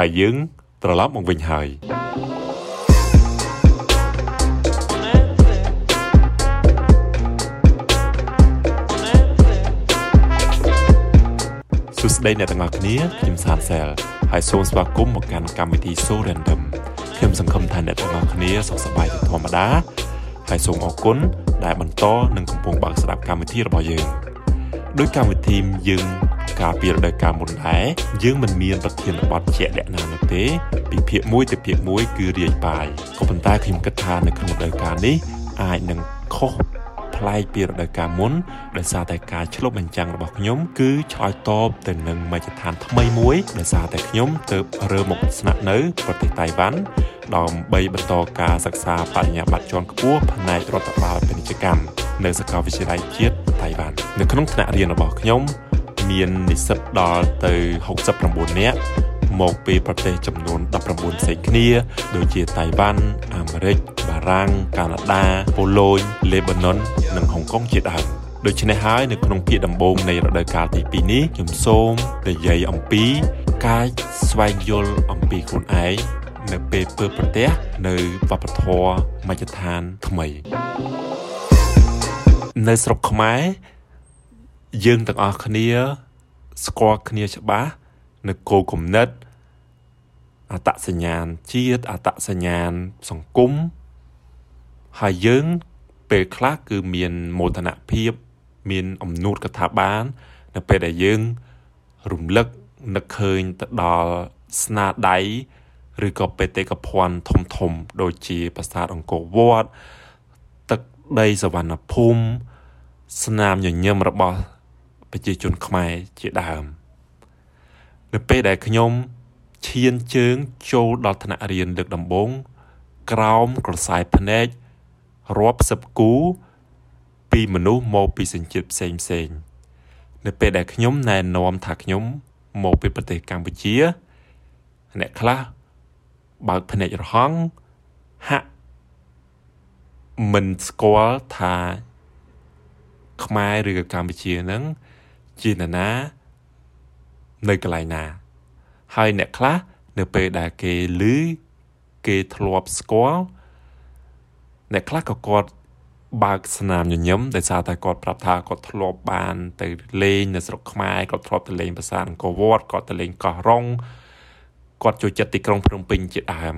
ហើយយើងត្រឡប់មកវិញហើយសួស្តីអ្នកទាំងអស់គ្នាខ្ញុំសានសែលហើយសូមស្វាគមន៍មកកាន់កម្មវិធី So Random ខ្ញុំសង្ឃឹមថាអ្នកទាំងអស់គ្នាសុខសប្បាយជាធម្មតាហើយសូមអរគុណដែលបន្តនិងកំពុងបើកស្ដាប់កម្មវិធីរបស់យើងដោយកម្មវិធីយើង កាលពីរដូវកាលមុនដែរយើងមិនមានប្រធានបទជាក់លាក់ណានោះទេពីភាគ1ទៅភាគ1គឺរាយបាយក៏ប៉ុន្តែខ្ញុំគិតថានៅក្នុងរដូវកាលនេះអាចនឹងខុសប្លែកពីរដូវកាលមុនដោយសារតែការឆ្លុះបញ្ចាំងរបស់ខ្ញុំគឺឆ្លើយតបទៅនឹងមជ្ឈដ្ឋានថ្មីមួយដោយសារតែខ្ញុំទៅរើមកស្នាក់នៅប្រទេសតៃវ៉ាន់ដើម្បីបន្តការសិក្សាបរិញ្ញាបត្រជាន់ខ្ពស់ផ្នែករដ្ឋបាលពាណិជ្ជកម្មនៅសាកលវិទ្យាល័យជាតិតៃវ៉ាន់នៅក្នុងថ្នាក់រៀនរបស់ខ្ញុំ មាននិស្សិតដល់ទៅ69នាក់មកពីប្រទេសចំនួន19ផ្សេងគ្នា ដូចជាតៃវ៉ាន់អាមេរិកបារាំងកាណាដាប៉ូឡូញលេបាណុននិងហុងកុងជាដើមដូច្នេះហើយនៅក្នុងភាគដំបូងនៃរដូវកាលទី2នេះខ្ញុំសូមនិយាយអំពីការស្វែងយល់អំពីខ្លួនឯងនៅពេលពើប្រទេសនៅវប្បធម៌មជ្ឈដ្ឋានថ្មី នៅស្រុកខ្មែរ យើងទាំងអស់គ្នា ស្គាល់គ្នាច្បាស់នៅគោលគំនិតអត្តសញ្ញាណជាតិអត្តសញ្ញាណសង្គមហើយយើង ពេលខ្លះគឺមានមោទនភាពមានអំណួតកថាបាន នៅពេលដែលយើង រំលឹកនឹកឃើញទៅដល់ស្នាដៃឬក៏បេតិកភណ្ឌធំធំ ដូចជាប្រាសាទអង្គរវត្តទឹកដីសវណ្ណភូមិស្នាមញញឹមរបស់ ប្រជាជនខ្មែរជាដើមនៅពេលដែលខ្ញុំឈានជើងចូលដល់ថ្នាក់រៀនលើកដំបូងក្រោមក្រសែភ្នែករាប់សិបគូ ពីមនុស្សមកពីសញ្ជាតិផ្សេងផ្សេងនៅពេលដែលខ្ញុំណែនាំថាខ្ញុំមកពីប្រទេសកម្ពុជា អ្នកខ្លះបើកភ្នែករហង់ហាក់មិនស្គាល់ថាខ្មែរឬក៏កម្ពុជាហ្នឹង ជានរណា នៅកន្លែងណា ហើយអ្នកខ្លះនៅពេលដែលគេឮគេធ្លាប់ស្គាល់អ្នកខ្លះក៏គាត់បើកស្នាមញញឹមដោយសារតែគាត់ប្រាប់ថាគាត់ធ្លាប់បាន ទៅលេងនៅស្រុកខ្មែរគាត់ធ្លាប់ទៅលេងប្រាសាទអង្គរវត្តគាត់ទៅលេងកោះរ៉ុងគាត់ចូលចិត្តទីក្រុងភ្នំពេញជាដើម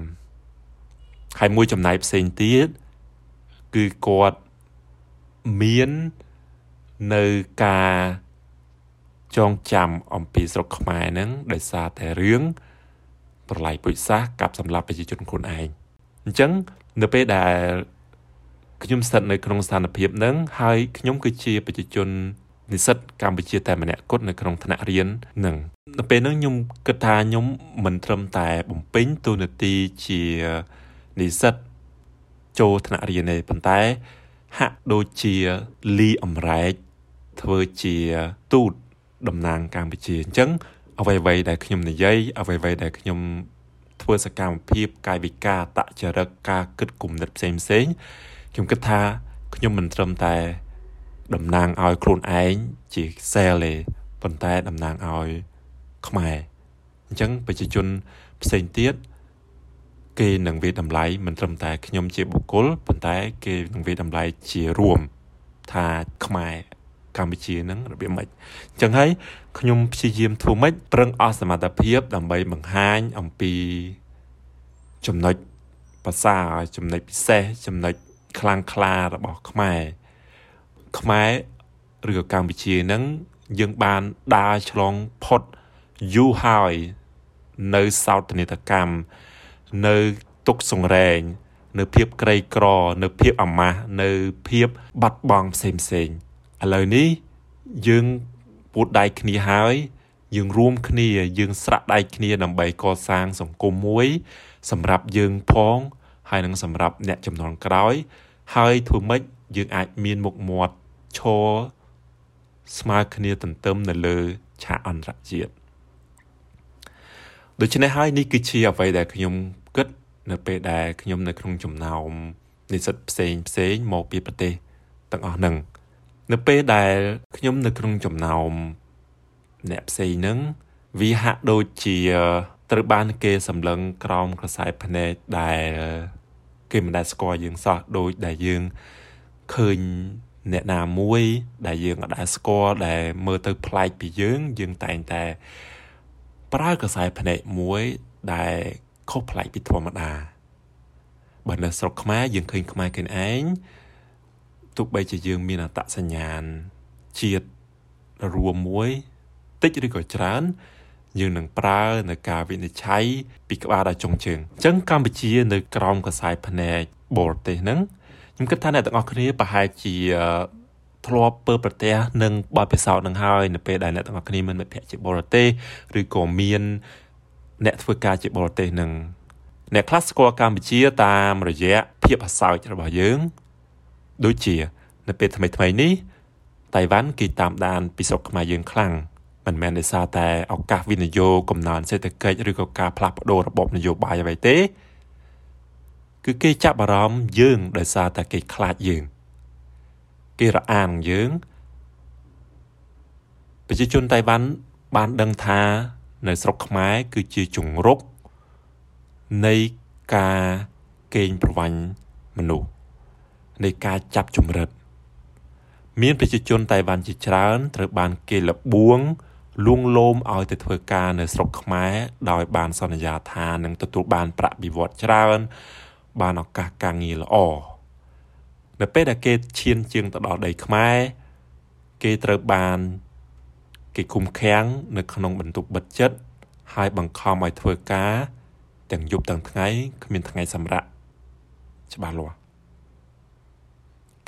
ហើយមួយចំណែកផ្សេងទៀតគឺគាត់មាននៅការ ចងចាំអំពីស្រុកខ្មែរហ្នឹងដោយសារតែរឿងប្រឡាយពុជសាសកັບសម្លាប់ប្រជាជនខ្លួនឯងអញ្ចឹងនៅពេលដែលខ្ញុំស្ថិតនៅក្នុងស្ថានភាពហ្នឹងហើយខ្ញុំគឺជាប្រជាជននិស្សិតកម្ពុជាតែម្នាក់គត់នៅក្នុងថ្នាក់រៀននឹងនៅពេលហ្នឹងខ្ញុំគិតថាខ្ញុំមិនត្រឹមតែបំពេញតួនាទីជានិស្សិតចូលថ្នាក់រៀនទេប៉ុន្តែហាក់ដូចជាលីអំរែកធ្វើជាទូត តំណាងកម្ពុជាអញ្ចឹងអ្វីៗដែលខ្ញុំនិយាយអ្វីៗដែលខ្ញុំធ្វើសកម្មភាពកាយវិការតចរិតការគិតគុណិតផ្សេងផ្សេងខ្ញុំគិតថាខ្ញុំមិនត្រឹមតែតំណាងឲ្យខ្លួនឯងជាសែលទេប៉ុន្តែតំណាងឲ្យខ្មែរអញ្ចឹងប្រជាជនផ្សេងទៀតគេនឹងវាតម្លៃមិនត្រឹមតែខ្ញុំជាបុគ្គលប៉ុន្តែគេនឹងវាតម្លៃជារួមថាខ្មែរ កម្ពុជានឹងរបៀបម៉េចអញ្ចឹងហើយខ្ញុំព្យាយាមធ្វើម៉េចប្រឹងអស់សមត្ថភាពដើម្បីបង្ហាញអំពីចំណុចភាសាចំណុចពិសេសចំណុចខ្លាំងក្លារបស់ខ្មែរខ្មែរឬក៏កម្ពុជានឹងយើងបានដើរឆ្លងផុតយូរហើយនៅសោតនីតកម្មនៅទុកសង្រែងនៅភាពក្រីក្រ នៅភាពអាម៉ាស់នៅភាពបាត់បង់ផ្សេងផ្សេង ឥឡូវនេះយើងពួតដៃគ្នាហើយយើងរួមគ្នាយើងស្រាក់ដៃគ្នាដើម្បីកសាងសង្គមមួយ សម្រាប់យើងផងហើយនឹងសម្រាប់អ្នកចំនួនក្រោយ ហើយធ្វើម៉េចយើងអាចមានមុខមាត់ឈរស្មើគ្នាទន្ទឹមនៅលើឆាកអន្តរជាតិដូច្នេះហើយនេះគឺជាអ្វីដែលខ្ញុំគិតនៅពេលដែលខ្ញុំនៅក្នុងចំណោមនិស្សិតផ្សេងផ្សេងមកពីប្រទេសទាំងអស់ហ្នឹង នៅពេលដែលខ្ញុំនៅក្នុងចំណោមអ្នកផ្សេងហ្នឹងវាហាក់ដូចជាត្រូវបានគេសម្លឹងក្រោមខ្សែភ្នែកដែលគេមិនដែលស្គាល់យើងសោះដូចដែលយើងឃើញអ្នកណាមួយដែលយើងអត់ដែលស្គាល់ដែលមើលទៅប្លែកពីយើងយើងតែងតែប្រើខ្សែភ្នែកមួយដែលខុសប្លែកពីធម្មតាបើនៅស្រុកខ្មែរយើងឃើញខ្មែរខ្លួនឯង ទោះបីជាយើងមានអត្តសញ្ញាណជាតិរួមមួយតិចឬក៏ច្រើនយើងនឹងប្រើនៅការវិនិច្ឆ័យពីក្បាលដល់ចុងជើងអញ្ចឹងកម្ពុជានៅក្រោមខ្សែភ្នែកបរទេសហ្នឹងខ្ញុំគិតថាអ្នកទាំងអស់គ្នាប្រហែលជាធ្លាប់ពើប្រទេសនឹងបទពិសោធន៍នឹងហើយនៅពេលដែលអ្នកទាំងអស់គ្នាមានមិត្តភ័ក្តិជាបរទេសឬក៏មានអ្នកធ្វើការជាបរទេសនឹងអ្នកខ្លះស្គាល់កម្ពុជាតាមរយៈភាពអសោចរបស់យើង ដូចជា នៅពេលថ្មីថ្មីនេះតៃវ៉ាន់គេតាមដានពីស្រុកខ្មែរយើងខ្លាំងមិនមែនដោយសារតែឱកាសវិនិយោគកំណើនសេដ្ឋកិច្ចឬក៏ការផ្លាស់ប្ដូររបបនយោបាយអ្វីទេ គឺគេចាប់អារម្មណ៍យើងដោយសារតែគេខ្លាចយើងគេរអាងយើងប្រជាជនតៃវ៉ាន់បានដឹងថានៅស្រុកខ្មែរគឺជាជំរកនៃការកេងប្រវ័ញ្ចមនុស្ស នៃការចាប់ជំរិតមានប្រជាជនតៃវ៉ាន់ជាច្រើនត្រូវបានគេលបួងលួងលោមឲ្យទៅធ្វើការនៅស្រុកខ្មែរដោយបានសន្យាថានឹងទទួលបានប្រាក់បៀវត្សច្រើន បានឱកាសការងារល្អនៅពេលដែលគេឈានជើងទៅដល់ដីខ្មែរគេត្រូវបានគេគុំខាំងនៅក្នុងបន្ទប់បិទជិតហើយបង្ខំឲ្យធ្វើការទាំងយប់ទាំងថ្ងៃគ្មានថ្ងៃសម្រាកច្បាស់លាស់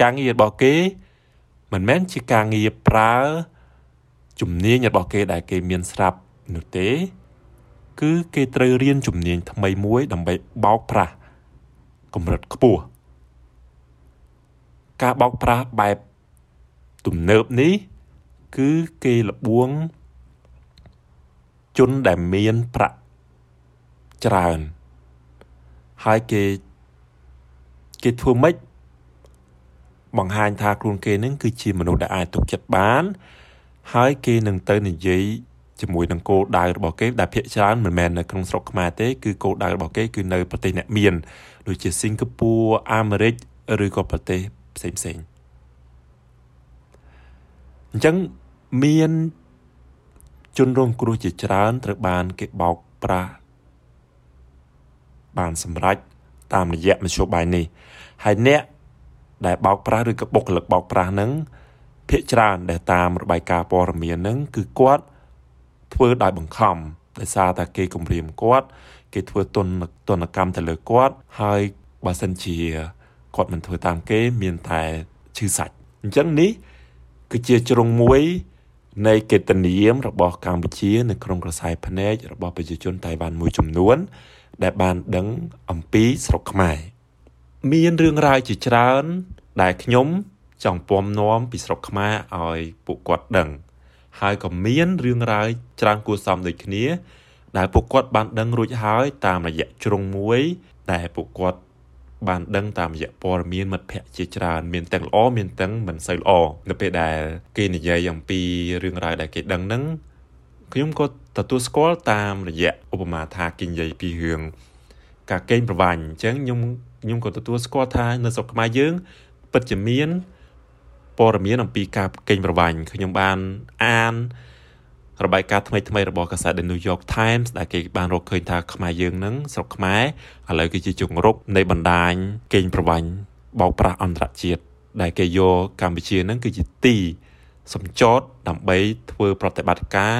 ការងាររបស់គេមិនមែនជាការងារប្រើជំនាញរបស់គេដែលគេមានស្រាប់នោះទេ គឺគេត្រូវរៀនជំនាញថ្មីមួយដើម្បីបោកប្រាស់កម្រិតខ្ពស់ការបោកប្រាស់បែបទំនើបនេះ គឺគេលបួងជនដែលមានប្រាក់ច្រើនហើយគេគេធ្វើម៉េច បង្ហាញថាខ្លួនគេនឹងគឺជាមនុស្សដែលអាចទុកចិត្តបាន ហើយគេនឹងទៅនិយាយជាមួយនឹងគោលដៅរបស់គេដែលភាគច្រើនមិនមែននៅក្នុងស្រុកខ្មែរទេគឺគោលដៅរបស់គេគឺនៅប្រទេសអ្នកមានដូចជាសិង្ហបុរីអាមេរិកឬក៏ប្រទេសផ្សេងផ្សេងអញ្ចឹងមានជនរងគ្រោះជាច្រើនត្រូវបានគេបោកប្រាស់បានសម្រេចតាមរយៈមធ្យោបាយនេះហើយអ្នក ដែលបោកប្រាស់ឬក៏បុគ្គលិកបោកប្រាស់ហ្នឹងភាកច្រើនដែលតាមរបាយការណ៍ព័ត៌មានហ្នឹងគឺគាត់ធ្វើដោយបង្ខំដោយសារតែគេគំរាមគាត់ គេធ្វើទនទនកម្មទៅលើគាត់ ហើយបើសិនជាគាត់មិនធ្វើតាមគេមានតែឈឺសាច់អញ្ចឹងនេះគឺជាជ្រុងមួយនៃកិត្តិនាមរបស់កម្ពុជា នៅក្នុងក្រសែភ្នែករបស់ប្រជាជនតៃវ៉ាន់មួយចំនួន ដែលបានដឹងអំពីស្រុកខ្មែរ មានរឿងរ៉ាវជាច្រើន ដែលខ្ញុំចង់ពំនាំពីស្រុកខ្មែរឲ្យពួកគាត់ដឹង ហើយក៏មានរឿងរ៉ាវច្រើនគួរសមដូចគ្នា ដែលពួកគាត់បានដឹងរួចហើយ តាមរយៈជ្រុងមួយ ដែលពួកគាត់បានដឹងតាមរយៈព័ត៌មានមិត្តភ័ក្តិជាច្រើនមានទាំងល្អមានទាំងមិនសូវល្អនៅពេលដែល គេនិយាយអំពីរឿងរ៉ាវដែលគេដឹងហ្នឹងខ្ញុំក៏ទទួលស្គាល់តាមរយៈឧបមាថាគេនិយាយពីរឿងការកេងប្រវ័ញ្ចអញ្ចឹងខ្ញុំ ខ្ញុំក៏ទទួលស្គាល់ថានៅស្រុកខ្មែរយើង ពិតជាមានព័ត៌មានអំពីការកេងប្រវ័ញ្ចខ្ញុំបានអានរបាយការណ៍ថ្មីថ្មីរបស់កាសែត The New York Times ដែលគេបានរកឃើញថាខ្មែរយើងនឹងស្រុកខ្មែរឥឡូវគឺជាជង្រុកនៃបណ្ដាញកេងប្រវ័ញ្ចបោកប្រាស់អន្តរជាតិដែលគេយកកម្ពុជានឹងគឺជាទីសម្ចតដើម្បីធ្វើប្រតិបត្តិការ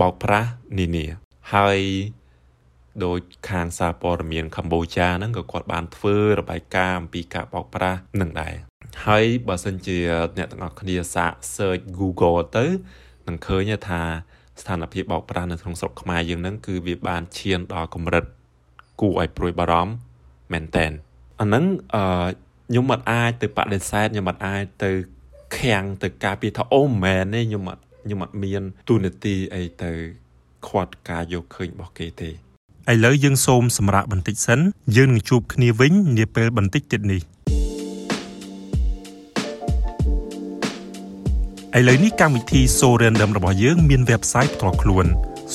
បោកប្រាស់នានាហើយ ដោយខាងសារព័ត៌មានកម្ពុជាហ្នឹងក៏គាត់បានធ្វើរបាយការណ៍អំពីការបោកប្រាស់នឹងដែរហើយបើសិនជាអ្នកទាំងអស់គ្នាសាក search Google ទៅនឹងឃើញថាស្ថានភាពបោកប្រាស់នៅក្នុងស្រុកខ្មែរយើងហ្នឹងគឺវាបានឈានដល់កម្រិតគួរឲ្យព្រួយបារម្ភមែនតែនអាហ្នឹងអឺខ្ញុំមិនអាចទៅបដិសេធខ្ញុំមិនអាចទៅខាំងទៅការពារថាអូមែនទេខ្ញុំអត់ខ្ញុំអត់មានទូនាទីអីទៅខាត់ការយកឃើញរបស់គេទេ ឥឡូវយើងសូមសម្រាប់បន្តិចសិនយើងនឹងជួបគ្នាវិញនាពេលបន្តិចទៀតនេះឥឡូវនេះកម្មវិធី So Random របស់យើងមាន website ផ្ទាល់ខ្លួន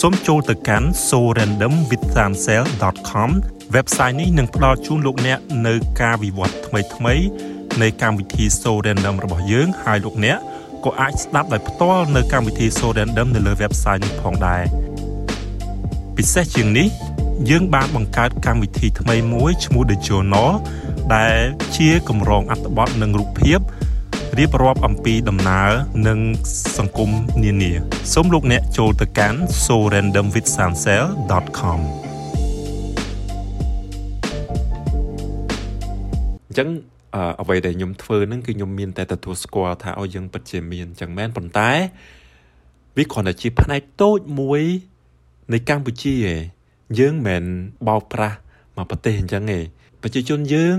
សូមចូលទៅកាន់ sorandomwithsansel.com website នេះនឹងផ្ដល់ជូនលោកអ្នកនៅការវិវត្តថ្មីៗនៃកម្មវិធី So Random របស់យើងហើយលោកអ្នកក៏អាចស្ដាប់ដោយផ្ទាល់នៅកម្មវិធី So Random នៅលើ website នេះផងដែរពិសេសជាងនេះ យើងបានបង្កើតកម្មវិធីថ្មីមួយឈ្មោះ The Journal ដែលជាកម្រងអត្ថបទនិងរូបភាពរៀបរាប់អំពីដំណើរនិងសង្គមនានាសូមលោកអ្នកចូលទៅកាន់ sorandomwithsansel.com អញ្ចឹងអ្វីដែលខ្ញុំធ្វើហ្នឹងគឺខ្ញុំមានតែទទួលស្គាល់ថាអូយើងពិតជាមានអញ្ចឹងមែនប៉ុន្តែវាគ្រាន់តែជាផ្នែកតូចមួយនៃកម្ពុជាឯង យើងមិនបោកប្រាស់មកប្រទេសអញ្ចឹងឯងប្រជាជនយើង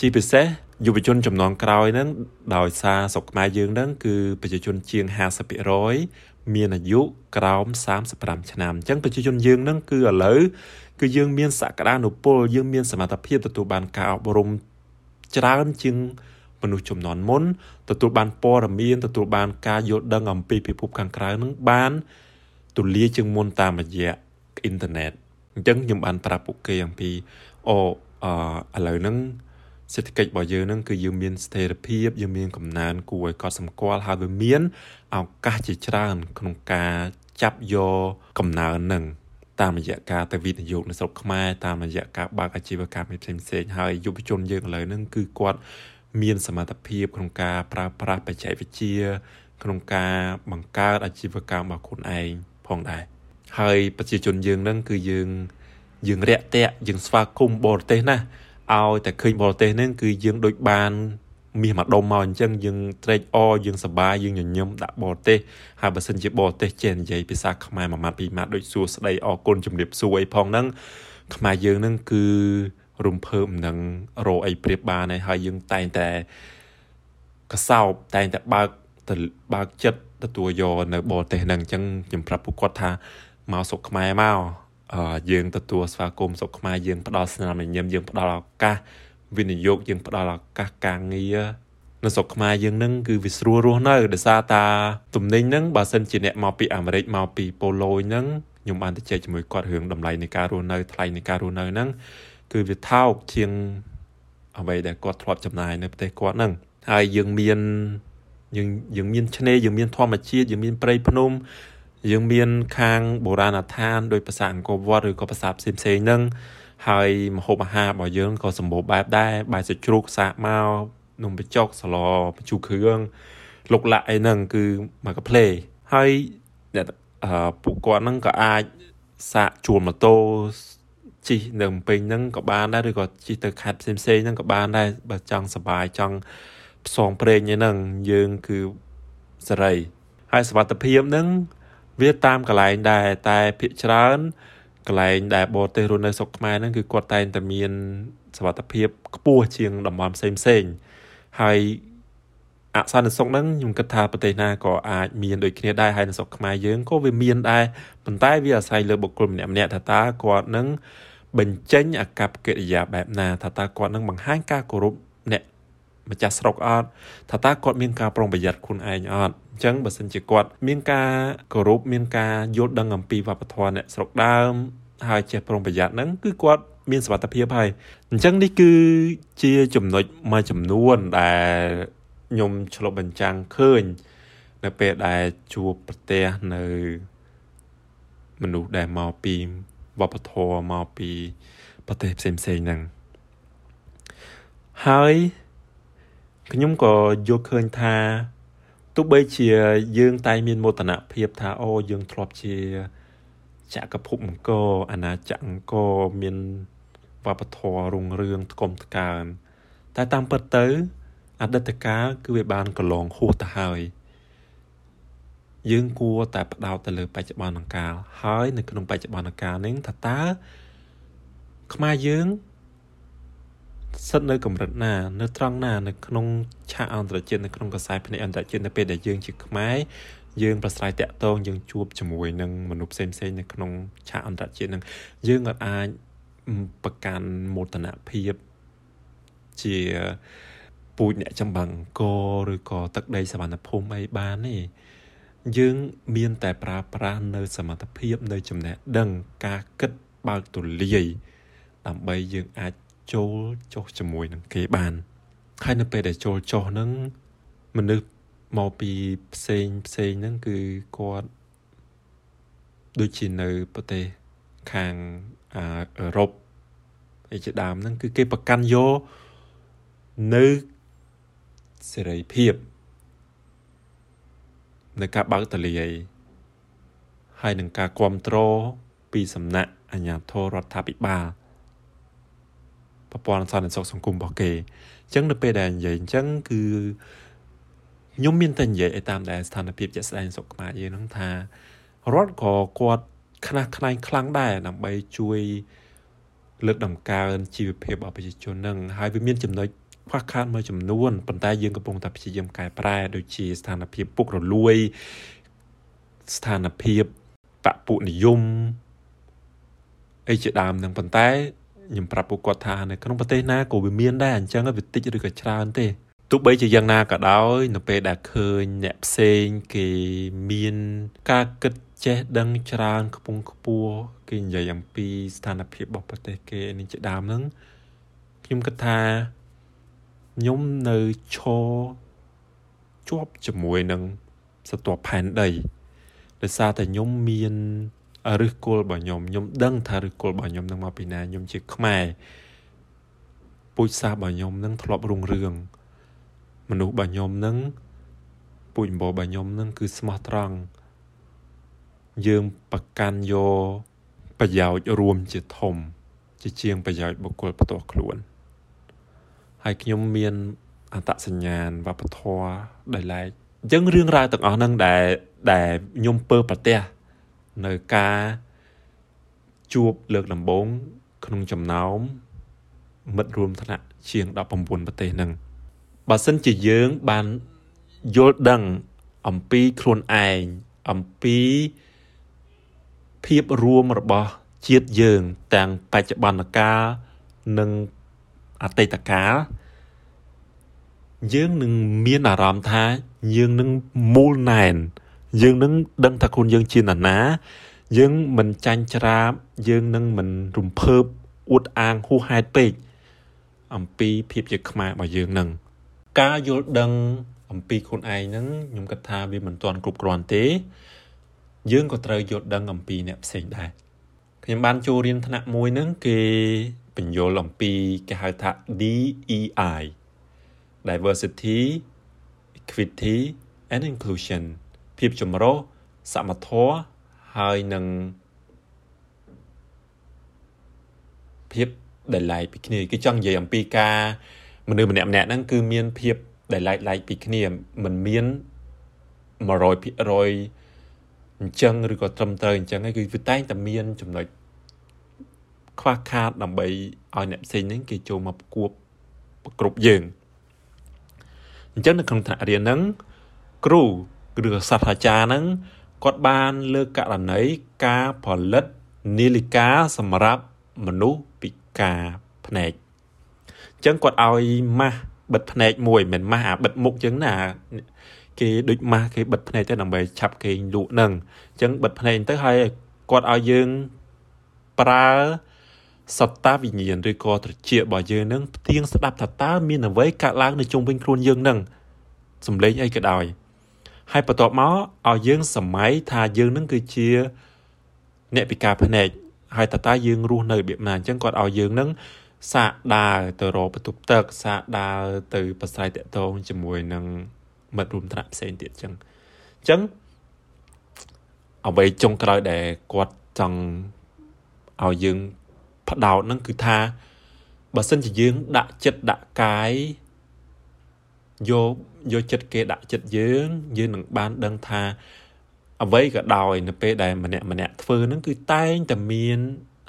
ជាពិសេសយុវជនចំនួនក្រោយហ្នឹងដោយសារស្រុកខ្មែរយើងហ្នឹងគឺប្រជាជនជាង50%មានអាយុក្រោម35ឆ្នាំអញ្ចឹងប្រជាជនយើងហ្នឹងគឺឥឡូវគឺយើងមានសក្តានុពលយើងមានសមត្ថភាពទទួលបានការអប់រំច្រើនជាងមនុស្សចំនួនមុនទទួលបានព័ត៌មានទទួលបានការយល់ដឹងអំពីពិភពខាងក្រៅនឹងបានទូលាយជាងមុនតាមរយៈអ៊ីនធឺណិត អញ្ចឹងខ្ញុំបានប្រាប់ពួកគេអំពីអូអឺឥឡូវហ្នឹងសេដ្ឋកិច្ចរបស់យើងហ្នឹងគឺយើងមានស្ថិរភាពយើងមានកំណើនគួរឲ្យកត់សម្គាល់ហើយវាមានឱកាសជាច្រើនក្នុងការចាប់យកកំណើនហ្នឹងតាមរយៈការទៅវិនិយោគនៅស្រុកខ្មែរតាមរយៈការបើកអាជីវកម្មផ្សេងផ្សេងហើយយុវជនយើងឥឡូវហ្នឹងគឺគាត់មានសមត្ថភាពក្នុងការប្រើប្រាស់បច្ចេកវិទ្យាក្នុងការបង្កើតអាជីវកម្មរបស់ខ្លួនឯងផងដែរ ហើយប្រជាជនយើងហ្នឹងគឺយើងយើងរាក់ទាក់យើងស្វាគមន៍បរទេសណាឲ្យតែឃើញបរទេសហ្នឹងគឺយើងដូចបានមាសមកដុំមកអញ្ចឹងយើងត្រេកអរយើងសប្បាយយើងញញឹមដាក់បរទេសហើយបើសិនជាបរទេសចេះនិយាយភាសាខ្មែរមួយម៉ាត់ពីរម៉ាត់ដូចសួស្ដីអរគុណជំរាបសួរអីផងហ្នឹងខ្មែរយើងហ្នឹងគឺរំភើបនឹងរកអីប្រៀបបានហើយយើងតែងតែកសោបតែងតែបើកទៅបើកចិត្តទទួលយកនៅបរទេសហ្នឹងអញ្ចឹងខ្ញុំប្រាប់ពួកគាត់ថា មកស្រុកខ្មែរមកយើងទទួលស្វាគមន៍ស្រុកខ្មែរយើងផ្ដល់ស្នាមញញឹមយើងផ្ដល់ឱកាសវិនិយោគយើងផ្ដល់ឱកាសការងារនៅស្រុកខ្មែរយើងនឹងគឺវាស្រួលរស់នៅដោយសារតាទំនិញហ្នឹងបើសិនជាអ្នកមកពីអាមេរិកមកពីប៉ូឡូយហ្នឹងខ្ញុំបានទៅជែកជាមួយគាត់រឿងតម្លៃនៃការរស់នៅថ្លៃនៃការរស់នៅហ្នឹងគឺវាថោកជាងអ្វីដែលគាត់ធ្លាប់ចំណាយនៅប្រទេសគាត់ហ្នឹងហើយយើងមានយើងយើងមានឆ្នេរយើងមានធម្មជាតិយើងមានព្រៃភ្នំ យើងមានខាងបុរាណដ្ឋានដោយភាសាអង្គរវត្តឬក៏ភាសាផ្សេងផ្សេងហ្នឹងហើយម្ហូបអាហាររបស់យើងក៏សម្បូរបែបដែរបាយសាច់ជ្រូកសាកមកនំបញ្ចុកសឡបញ្ជូរគ្រឿងលុកលាក់អីហ្នឹងគឺមកកាផ្លេហើយអ្នកអឺពួកគាត់ហ្នឹងក៏អាចសាកជួលម៉ូតូជិះនៅពេញហ្នឹងក៏បានដែរឬក៏ជិះទៅខេត្តផ្សេងផ្សេងហ្នឹងក៏បានដែរបើចង់សប្បាយចង់ផ្សងព្រេងហ្នឹងយើងគឺសេរីហើយសវត្ថភាពហ្នឹង វាតាមកន្លែងដែរតែភាគច្រើនកន្លែងដែលបរទេសរស់នៅស្រុកខ្មែរហ្នឹងគឺគាត់តែងតែមានសវត្ថភាពខ្ពស់ជាងតំបន់ផ្សេងផ្សេងហើយអសន្តិសុខហ្នឹងខ្ញុំគិតថាប្រទេសណាក៏អាចមានដូចគ្នាដែរហើយនៅស្រុកខ្មែរយើងក៏វាមានដែរប៉ុន្តែវាអាស្រ័យលើបុគ្គលម្នាក់ម្នាក់ថាតើគាត់នឹងបញ្ចេញអាកប្បកិរិយាបែបណាថាតើគាត់នឹងបង្ហាញការគោរពអ្នក ម្ចាស់ស្រុកអត់ថាតើគាត់មានការប្រុងប្រយ័ត្នខ្លួនឯងអត់អញ្ចឹងបើសិនជាគាត់មានការគោរពមានការយល់ដឹងអំពីវប្បធម៌អ្នកស្រុកដើមហើយចេះប្រុងប្រយ័ត្នហ្នឹងគឺគាត់មានសមត្ថភាពហើយអញ្ចឹងនេះគឺជាចំណុចមួយចំនួនដែលខ្ញុំឆ្លុះបញ្ចាំងឃើញ នៅពេលដែលជួបប្រទះនៅមនុស្សដែលមកពីវប្បធម៌មកពីប្រទេសផ្សេងផ្សេងហ្នឹងហើយ ខ្ញុំក៏យល់ឃើញថាទោះបីជាយើងតែមានមោទនភាពថាអូយើងធ្លាប់ជាចក្រភពអង្គរអាណាចក្រអង្គរមានវប្បធម៌រុងរឿងថ្កុំថ្កើងតែតាមពិតទៅ អតីតកាលគឺវាបានកន្លងហួសទៅហើយយើងគួរតែផ្ដោតទៅលើបច្ចុប្បន្នកាលហើយនៅក្នុងបច្ចុប្បន្នកាលនេះថាតើខ្មែរយើង ស្ថិតនៅកម្រិតណានៅត្រង់ណានៅក្នុងឆាកអន្តរជាតិនៅក្នុងកសែភ្នែកអន្តរជាតិនៅពេលដែលយើងជាខ្មែរយើងប្រស្រ័យតាក់ទងយើងជួបជាមួយនឹងមនុស្សផ្សេងផ្សេងនៅក្នុងឆាកអន្តរជាតិនឹងយើងអាចប្រកាន់មោទនភាពជាពូជអ្នកចម្បាំងអង្គឬក៏ទឹកដីសវណ្ណភូមិអីបានទេយើងមានតែប្រើប្រាស់នៅសមត្ថភាពនៅចំណេះដឹងការគិតបើកទូលាយដើម្បីយើងអាច ចូលចុះជាមួយនឹងគេបានហើយនៅពេលដែលចូលចុះហ្នឹងមនុស្សមកពីផ្សេងផ្សេងហ្នឹងគឺគាត់ដូចជានៅប្រទេសខាងអឺរ៉ុបអីជាដើមហ្នឹងគឺគេប្រកាន់យកនៅសេរីភាពនៅការបើកតលាយហើយនឹងការគ្រប់គ្រងពីសំណាក់អាជ្ញាធររដ្ឋាភិបាល ប្រព័ន្ធសន្តិសុខសង្គមរបស់គេអញ្ចឹងនៅពេលដែលនិយាយអញ្ចឹងគឺខ្ញុំមានតែនិយាយឲ្យតាមដែលស្ថានភាពជាក់ស្ដែងសុខខ្មែរយើងហ្នឹងថារដ្ឋក៏គាត់ខ្នះខ្នែងខ្លាំងដែរដើម្បីជួយលើកតម្កើងជីវភាពរបស់ប្រជាជននឹងហើយវាមានចំណុចខ្វះខាតមួយចំនួនប៉ុន្តែយើងកំពុងតែព្យាយាមកែប្រែដូចជាស្ថានភាពពុករលួយស្ថានភាពបពុនិយមអីជាដើមនឹងប៉ុន្តែ ខ្ញុំប្រាប់ពួកគាត់ថានៅក្នុងប្រទេសណាក៏វាមានដែរអញ្ចឹងវាតិចឬក៏ច្រើនទេទោះបីជាយ៉ាងណាក៏ដោយនៅពេលដែលឃើញអ្នកផ្សេងគេមានការគិតចេះដឹងច្រើនខ្ពង់ខ្ពស់គេនិយាយអំពីស្ថានភាពរបស់ប្រទេសគេនេះជាដើមហ្នឹងខ្ញុំគិតថាខ្ញុំនៅឈរជាប់ជាមួយនឹងសត្វផែនដីដោយសារតែខ្ញុំមាន ឫសគល់របស់ខ្ញុំខ្ញុំដឹងថាឫសគល់របស់ខ្ញុំនឹងមកពីណាខ្ញុំជាខ្មែរពូជសាសន៍របស់ខ្ញុំនឹងធ្លាប់រុងរឿងមនុស្សរបស់ខ្ញុំនឹងពូជអម្បូររបស់ខ្ញុំនឹងគឺស្មោះត្រង់យើងប្រកាន់យកប្រយោជន៍រួមជាធំ ជាជាងប្រយោជន៍បុគ្គលផ្ទាល់ខ្លួនហើយខ្ញុំមានអត្តសញ្ញាណវប្បធម៌ដែលឡែកអញ្ចឹងរឿងរ៉ាវទាំងអស់ហ្នឹងដែលដែលខ្ញុំពើប្រទះ នៅការជួបលើកដំបូងក្នុងចំណោមមិត្តរួមថ្នាក់ជាង19ប្រទេសហ្នឹងបើសិនជាយើងបានយល់ដឹងអំពីខ្លួនឯងអំពីភាពរួមរបស់ជាតិយើងទាំងបច្ចុប្បន្នកាលនិងអតីតកាលយើងនឹងមានអារម្មណ៍ថាយើងនឹងមូលណែន យើងនឹងដឹងថាខ្លួនយើងជានរណា យើងមិនចាញ់ច្រាបយើងនឹងមិនរំភើបអួតអាងហួសហេតុពេកអំពីភាពជាខ្មែររបស់យើងនឹងការយល់ដឹងអំពីខ្លួនឯងហ្នឹងខ្ញុំគិតថាវាមិនទាន់គ្រប់គ្រាន់ទេ យើងក៏ត្រូវយល់ដឹងអំពីអ្នកផ្សេងដែរខ្ញុំបានចូលរៀនថ្នាក់មួយហ្នឹងគេបញ្យល់អំពីគេហៅថា DEI diversity equity and inclusion ភាពចម្រុះសមធម៌ហើយនឹងភាពដែលឡែកពីគ្នាគឺចង់និយាយអំពីការមនុស្សម្នាក់ម្នាក់ហ្នឹងគឺមានភាពដែលឡែកឡែកពីគ្នាមិនមាន100%អញ្ចឹងឬក៏ត្រឹមត្រូវអញ្ចឹងឯងគឺវាតែងតែមានចំណុចខ្វះខាតដើម្បីឲ្យអ្នកផ្សេងហ្នឹងគេចូលមកប្រគប់ប្រគ្រប់យើងអញ្ចឹងនៅក្នុងថ្នាក់រៀនហ្នឹងគ្រូ ឬសាស្ត្រាចារ្យហ្នឹងគាត់បានលើកករណីការផលិតនាឡិកាសម្រាប់មនុស្សពិការភ្នែកអញ្ចឹងគាត់ឲ្យម៉ាស់បិទភ្នែកមួយមិនម៉ាស់អាបិទមុខអញ្ចឹងណាគេដូចម៉ាស់គេបិទភ្នែកទៅដើម្បីឆាប់គេលក់នឹងអញ្ចឹងបិទភ្នែកទៅហើយគាត់ឲ្យយើងប្រើសត្តាវិញ្ញាណឬក៏ត្រចៀករបស់យើងនឹងផ្ទៀងស្ដាប់ថាតើមានអ្វីកើតឡើងនៅជុំវិញខ្លួនយើងនឹងសំឡេងអីក៏ដោយ ហើយបន្ទាប់មកឲ្យយើងសម័យថាយើងនឹងគឺជាអ្នកពិការភ្នែកហើយតើតើយើងរស់នៅរបៀបណាអញ្ចឹងគាត់ឲ្យយើងនឹងសាកដើរទៅរកបន្ទប់ទឹកសាកដើរទៅប្រស្រ័យតាក់ទងជាមួយនឹងមិត្តរួមថ្នាក់ផ្សេងទៀតអញ្ចឹងអញ្ចឹងអ្វីចុងក្រោយដែលគាត់ចង់ឲ្យយើងផ្ដោតហ្នឹងគឺថាបើសិនជាយើងដាក់ចិត្តដាក់កាយ យកយកចិត្តគេដាក់ចិត្តយើង យើងនឹងបានដឹងថាអ្វីក៏ដោយនៅពេលដែលម្នាក់ម្នាក់ធ្វើហ្នឹងគឺតែងតែមាន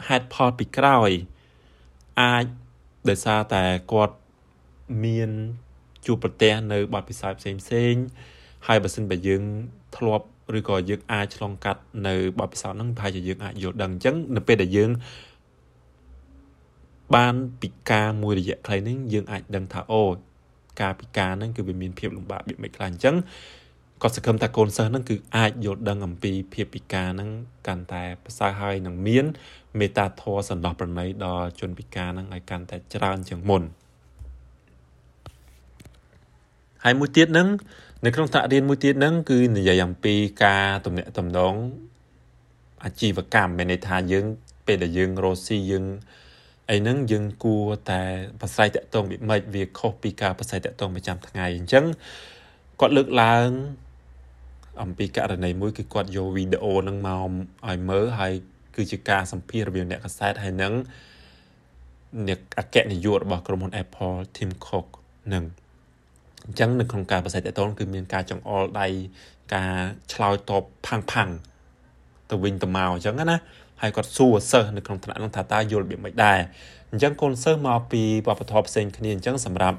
ហេតុផលពីក្រោយអាចដោយសារតែគាត់មានជួបប្រទះនៅបទពិសោធន៍ផ្សេងផ្សេងហើយបើសិនបើយើងធ្លាប់ឬក៏យើងអាចឆ្លងកាត់នៅបទពិសោធន៍ហ្នឹងប្រហែលជាយើងអាចយល់ដឹងអញ្ចឹងនៅពេលដែលយើងបានពិការមួយរយៈខ្លីហ្នឹងយើងអាចដឹងថាអូ ការពិការហ្នឹងគឺវាមានភាពលំបាករបៀបមិនខ្លះអញ្ចឹងគាត់សង្ឃឹមថាកូនសិស្សហ្នឹងគឺអាចយល់ដឹងអំពីភាពពិការហ្នឹងកាន់តែប្រសើរហើយនឹងមានមេត្តាធម៌សន្តោសប្រណីដល់ជនពិការហ្នឹងឲ្យកាន់តែច្រើនជាងមុនហើយមួយទៀតហ្នឹងនៅក្នុងថ្នាក់រៀនមួយទៀតហ្នឹងគឺនិយាយអំពីការទំនាក់ទំនងអាជីវកម្មមានន័យថាយើងពេលដែលយើងរស់ស៊ីយើង អីហ្នឹងយើងគួរតែប្រស័យតាក់ទងពីម៉េចវាខុសពីការប្រស័យតាក់ទងប្រចាំថ្ងៃអញ្ចឹងគាត់លើកឡើងអំពីករណីមួយគឺគាត់យកវីដេអូហ្នឹងមកឲ្យមើលហើយគឺជាការសម្ភាសរវាងអ្នកកសែតហើយនឹងអ្នកអគ្គនាយករបស់ក្រុមហ៊ុន Apple Tim Cook នឹងអញ្ចឹងនៅក្នុងការប្រសិទ្ធតនគឺមានការចង្អុលដៃការឆ្លើយតបផាំងផាំងទៅវិញទៅមកអញ្ចឹងណា ហើយគាត់សួរសិស្សនៅក្នុងថ្នាក់នោះថាតើយល់របៀបមិនដែរអញ្ចឹងកូនសិស្សមកពីវប្បធម៌ផ្សេងគ្នាអញ្ចឹងសម្រាប់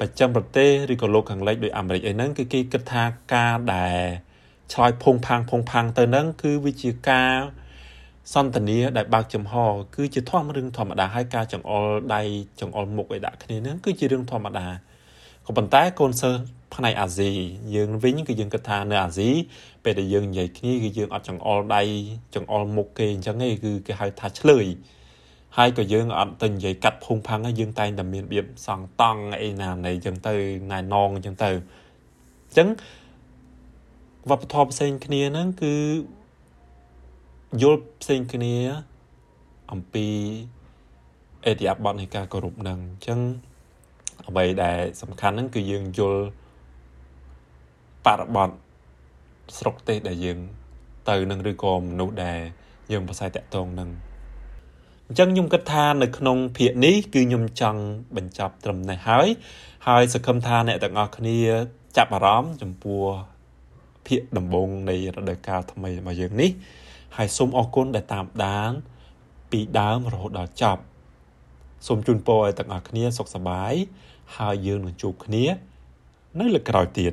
ប្រចាំប្រទេសឬក៏លោកខាងលិចដោយអាមេរិកអីហ្នឹងគឺគេគិតថាការដែលឆ្លើយភងផាំងភងផាំងទៅហ្នឹងគឺវាជាការសន្តានាដែលបើកចំហគឺជាធម្មរឿងធម្មតាហើយការចង្អុលដៃចង្អុលមុខឲ្យដាក់គ្នាហ្នឹងគឺជារឿងធម្មតាក៏ប៉ុន្តែកូនសិស្សផ្នែកអាស៊ីយើងវិញគឺយើងគិតថានៅអាស៊ី ពេលដែលយើងនិយាយគ្នាគឺយើងអត់ចង្អុលដៃចង្អុលមុខគេអញ្ចឹងទេគឺគេហៅថាឆ្លើយហើយក៏យើងអត់ទៅនិយាយកាត់ភុងផាំងហើយយើងតែងតែមានរបៀបសង់តង់អីណានៃអញ្ចឹងទៅណែនងអញ្ចឹងទៅអញ្ចឹងវប្បធម៌ផ្សេងគ្នាហ្នឹងគឺយល់ផ្សេងគ្នាអំពីអេតិយាប័តនៃការគោរពនឹងអញ្ចឹងអ្វីដែលសំខាន់ហ្នឹងគឺយើងយល់បរិបទ ស្រុកទេសដែលយើង ទៅនឹងឬក៏មនុស្សដែលយើងប្រស័យតាក់ទងនឹងអញ្ចឹងខ្ញុំគិតថានៅក្នុងភាគនេះគឺខ្ញុំចង់បញ្ចប់ត្រឹមនេះហើយ ហើយសង្ឃឹមថាអ្នកទាំងអស់គ្នាចាប់អារម្មណ៍ចំពោះភាគដំបូងនៃរដូវកាលថ្មីរបស់យើងនេះ ហើយសូមអរគុណដែលតាមដាន ពីដើមរហូតដល់ចប់សូមជូនពរឲ្យទាំងអស់គ្នាសុខសប្បាយហើយយើងនឹងជួបគ្នា នៅលើកក្រោយទៀត